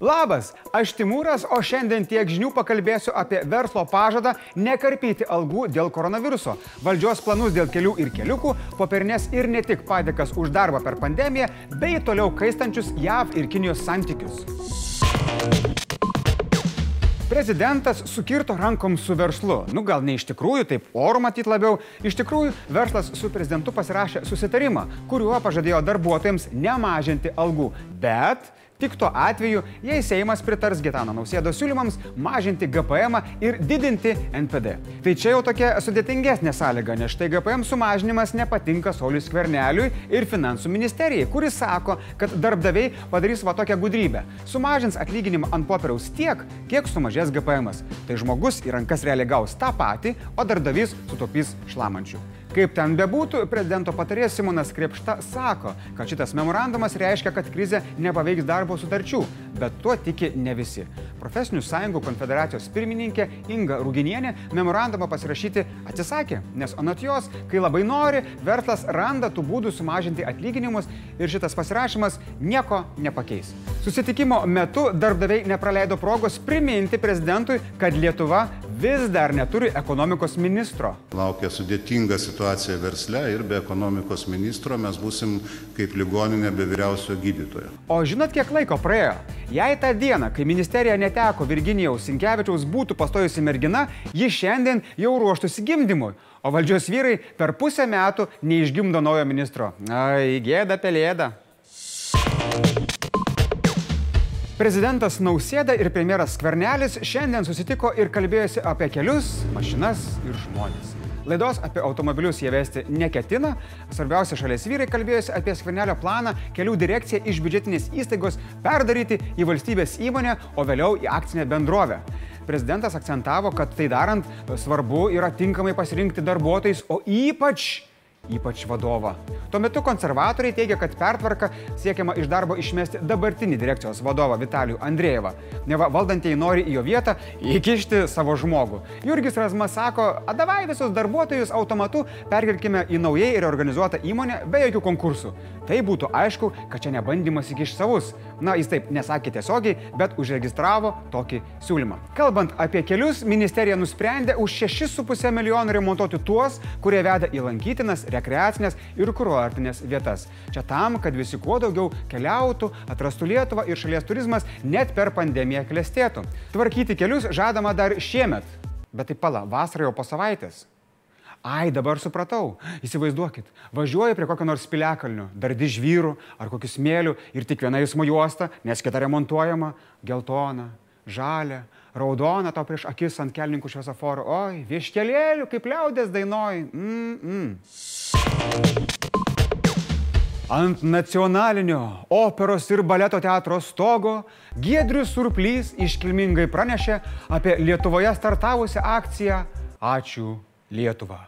Labas, aš Timūras, o šiandien tiek žinių pakalbėsiu apie verslo pažadą nekarpyti algų dėl koronaviruso, valdžios planus dėl kelių ir keliukų, popernės ir ne tik padėkas už darbą per pandemiją, bei toliau kaistančius JAV ir Kinijos santykius. Prezidentas sukirto rankom su verslu. Nu gal ne iš tikrųjų, taip oro matyt labiau. Iš tikrųjų, verslas su prezidentu pasirašė susitarimą, kuriuo pažadėjo darbuotojams nemažinti algų. Bet Tik tuo atveju, jei Seimas pritars Gitano nausėdos siūlymams mažinti GPM ir didinti NPD. Tai čia jau tokia sudėtingesnė sąlyga, nes štai GPM sumažinimas nepatinka Saulis Kverneliui ir Finansų ministerijai, kuris sako, kad darbdaviai padarys va tokią gudrybę. Sumažins atlyginimą ant popieriaus tiek, kiek sumažės GPM. -as. Tai žmogus į rankas realiai gaus tą patį, o darbdavys sutaupys šlamančių. Kaip ten bebūtų, prezidento patarėjas Simonas Krepšta sako, kad šitas memorandumas reiškia, kad krizė nepaveiks darbo sutarčių, bet tuo tiki ne visi. Profesinių sąjungų konfederacijos pirmininkė Inga Ruginienė memorandumą pasirašyti atsisakė, nes anot jos, kai labai nori, verslas randa tų būdų sumažinti atlyginimus ir šitas pasirašymas nieko nepakeis. Susitikimo metu darbdaviai nepraleido progos priminti prezidentui, kad Lietuva vis dar neturi ekonomikos ministro. Laukia sudėtinga situacija versle ir be ekonomikos ministro mes busim kaip ligoninė be vyriausiojo gydytojo. O žinot, kiek laiko praėjo? Jei tą dieną, kai ministerija neteko Virginijaus Sinkevičiaus būtų pastojusi mergina, ji šiandien jau ruoštųsi gimdymui. O valdžios vyrai per pusę metų neišgimdo naujo ministro. Ai, gėda pelėda. Prezidentas Nausėda ir premjeras Skvernelis šiandien susitiko ir kalbėjosi apie kelius, mašinas ir žmonės. Laidos apie automobilius jie vesti neketina. Svarbiausia šalies vyrai kalbėjosi apie Skvernelio planą kelių direkciją iš biudžetinės įstaigos perdaryti į valstybės įmonę, o vėliau į akcinę bendrovę. Prezidentas akcentavo, kad tai darant svarbu yra tinkamai pasirinkti darbuotojus, o ypač ypač vadovą. Tuo metu konservatoriai teigia, kad pertvarka siekiama iš darbo išmesti dabartinį direkcijos vadovą Vitalijų Andrėjevą. Neva valdantieji nori į jo vietą įkišti savo žmogų. Jurgis Razmas sako, adavai visus darbuotojus automatu perkelkime į naujai reorganizuotą įmonę be jokių konkursų. Tai būtų aišku, kad čia nebandymas įkišti savus. Na, jis taip nesakė tiesiogiai, bet užregistravo tokį siūlymą. Kalbant apie kelius, ministerija nusprendė už 6,5 milijonų remontuoti tuos, kurie veda į lankytinas, rekreacinės ir kurortinės vietas. Čia tam, kad visi kuo daugiau keliautų, atrastų Lietuvą ir šalies turizmas net per pandemiją klestėtų. Tvarkyti kelius žadama dar šiemet. Bet tai pala, vasarą jau po savaitės. Ai, dabar supratau. Įsivaizduokit, važiuoju prie kokio nors piliakalnio, dar dižvyrų ar kokių smėlių ir tik viena eismo juosta, nes kita remontuojama - geltona, žalia, raudona tau prieš akis ant kelninkų šviesoforo. Oi, vieškelėlių, kaip liaudės dainoj. Mm -mm. Ant nacionalinio operos ir baleto teatro stogo Giedrius Surplys iškilmingai pranešė apie Lietuvoje startavusią akciją Ačiū Lietuva.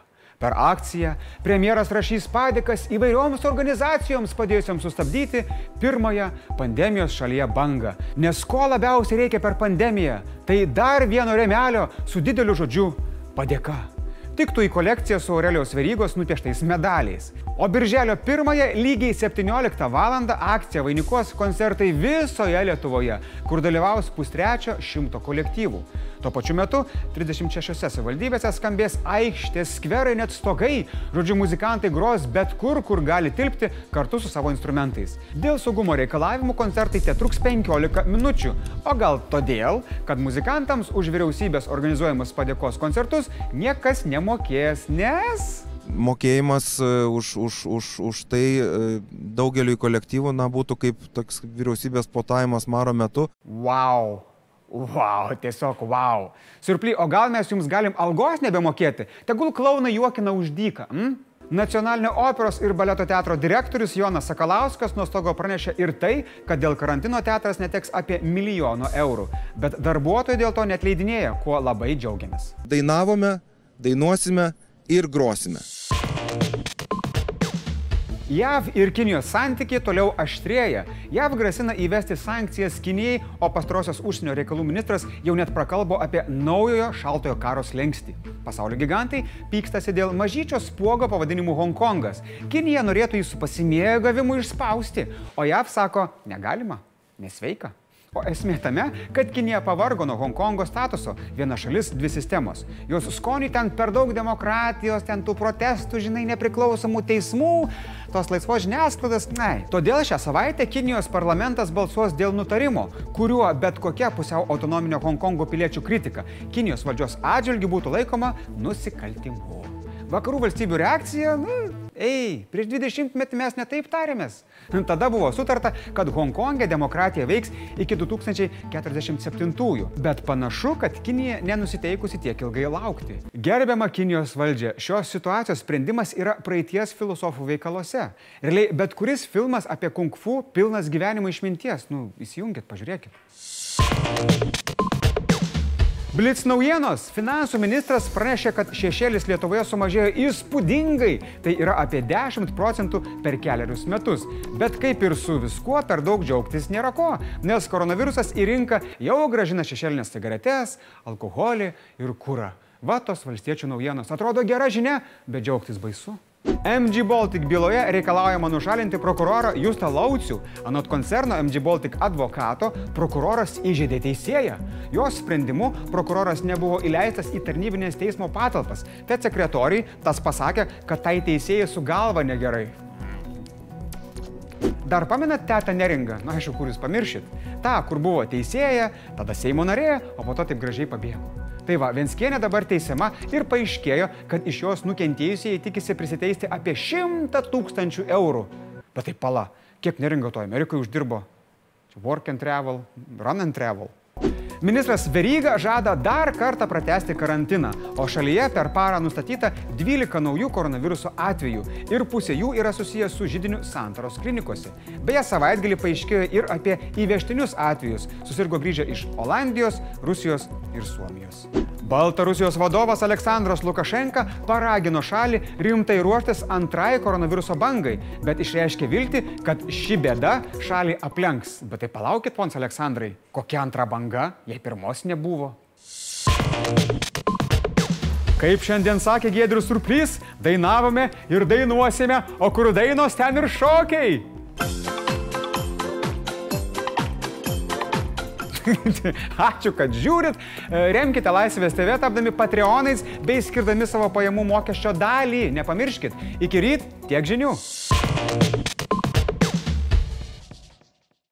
Per akciją premjeras rašys padėkas įvairioms organizacijoms padėjusiams sustabdyti pirmąją pandemijos šalyje bangą. Nes ko labiausiai reikia per pandemiją, tai dar vieno remelio su dideliu žodžiu padėka tiktų į kolekciją su Aurelijos Verygos nupieštais medaliais. O birželio 1-ąją lygiai 17 val. akcija vainikuos koncertai visoje Lietuvoje, kur dalyvaus pustrečio šimto kolektyvų. Tuo pačiu metu 36 savivaldybėse skambės aikštės, skverai, net stogai. Žodžiu, muzikantai gros bet kur, kur gali tilpti kartu su savo instrumentais. Dėl saugumo reikalavimų koncertai te truks 15 minučių. O gal todėl, kad muzikantams už vyriausybės organizuojamus padėkos koncertus niekas nemokės, nes mokėjimas už, už, už, už tai daugeliu kolektyvų na, būtų kaip toks vyriausybės potavimas maro metu. Wow. Wow, tiesiog wow. Surply, o gal mes jums galim algos nebemokėti? Tegul klaunai juokina už dyką. Mm? Nacionalinio operos ir baleto teatro direktorius Jonas Sakalauskas nuo stogo pranešė ir tai, kad dėl karantino teatras neteks apie milijono eurų. Bet darbuotojai dėl to netleidinėja, kuo labai džiaugiamės. Dainavome, dainuosime ir grosime. JAV ir Kinijos santykiai toliau aštrėja. JAV grasina įvesti sankcijas Kinijai, o pastarosios užsienio reikalų ministras jau net prakalbo apie naujojo šaltojo karo slengsti. Pasaulio gigantai pykstasi dėl mažyčio spuogo pavadinimu Hongkongas. Kinija norėtų jį su pasimėgavimu išspausti, o JAV sako, negalima, nesveika. O esmė tame, kad Kinija pavargo nuo Hongkongo statuso. Viena šalis, dvi sistemos. Jos skonį ten per daug demokratijos, ten tų protestų, žinai, nepriklausomų teismų, tos laisvos žiniasklaidos. Ne. Todėl šią savaitę Kinijos parlamentas balsuos dėl nutarimo, kuriuo bet kokia pusiau autonominio Hongkongo piliečių kritika Kinijos valdžios atžvilgių būtų laikoma nusikaltimu. Vakarų valstybių reakcija, nu, ei, prieš 20 metų mes netaip tarėmės. Tada buvo sutarta, kad Hongkongė demokratija veiks iki 2047-ųjų, bet panašu, kad Kinija nenusiteikusi tiek ilgai laukti. Gerbiama Kinijos valdžia, šios situacijos sprendimas yra praeities filosofų veikaluose. Realiai, bet kuris filmas apie kung fu pilnas gyvenimo išminties, nu, įsijungit, pažiūrėkit. Blitz naujienos. Finansų ministras pranešė, kad šešėlis Lietuvoje sumažėjo įspūdingai. Tai yra apie 10 procentų per keliarius metus. Bet kaip ir su viskuo, per daug džiaugtis nėra ko, nes koronavirusas į rinką jau gražina šešėlinės cigaretės, alkoholį ir kūrą. Vatos valstiečių naujienos. Atrodo gera žinia, bet džiaugtis baisu. MG Baltic byloje reikalaujama nušalinti prokurorą Justą Laucių. Anot koncerno MG Baltic advokato, prokuroras įžeidė teisėją. Jos sprendimu prokuroras nebuvo įleistas į tarnybinės teismo patalpas. Tad sekretoriai tas pasakė, kad tai teisėjai su galva negerai. Dar pamenat tetą neringą? Na, aišku, kur jūs pamiršit. Ta, kur buvo teisėja, tada Seimo narė, o po to taip gražiai pabėgo. Tai va, Venskienė dabar teisiama ir paaiškėjo, kad iš jos nukentėjusieji tikisi prisiteisti apie 100 tūkstančių eurų. Bet tai pala, kiek neringa to Amerikoje uždirbo? Work and travel, run and travel. Ministras Veryga žada dar kartą pratesti karantiną, o šalyje per parą nustatyta 12 naujų koronaviruso atvejų ir pusė jų yra susijęs su žydiniu santaros klinikose. Beje, savaitgalį paaiškėjo ir apie įvežtinius atvejus. Susirgo grįžę iš Olandijos, Rusijos ir Suomijos. Baltarusijos vadovas Aleksandras Lukašenka paragino šalį rimtai ruoštis antrai koronaviruso bangai, bet išreiškė viltį, kad ši bėda šalį aplenks. Bet tai palaukit, pons Aleksandrai, kokia antra banga, jei pirmos nebuvo. Kaip šiandien sakė Gedrius Surplys, dainavome ir dainuosime, o kur dainos ten ir šokiai. Ačiū, kad žiūrit. Remkite Laisvės TV, tapdami patreonais bei skirdami savo pajamų mokesčio dalį. Nepamirškit, iki ryt tiek žinių.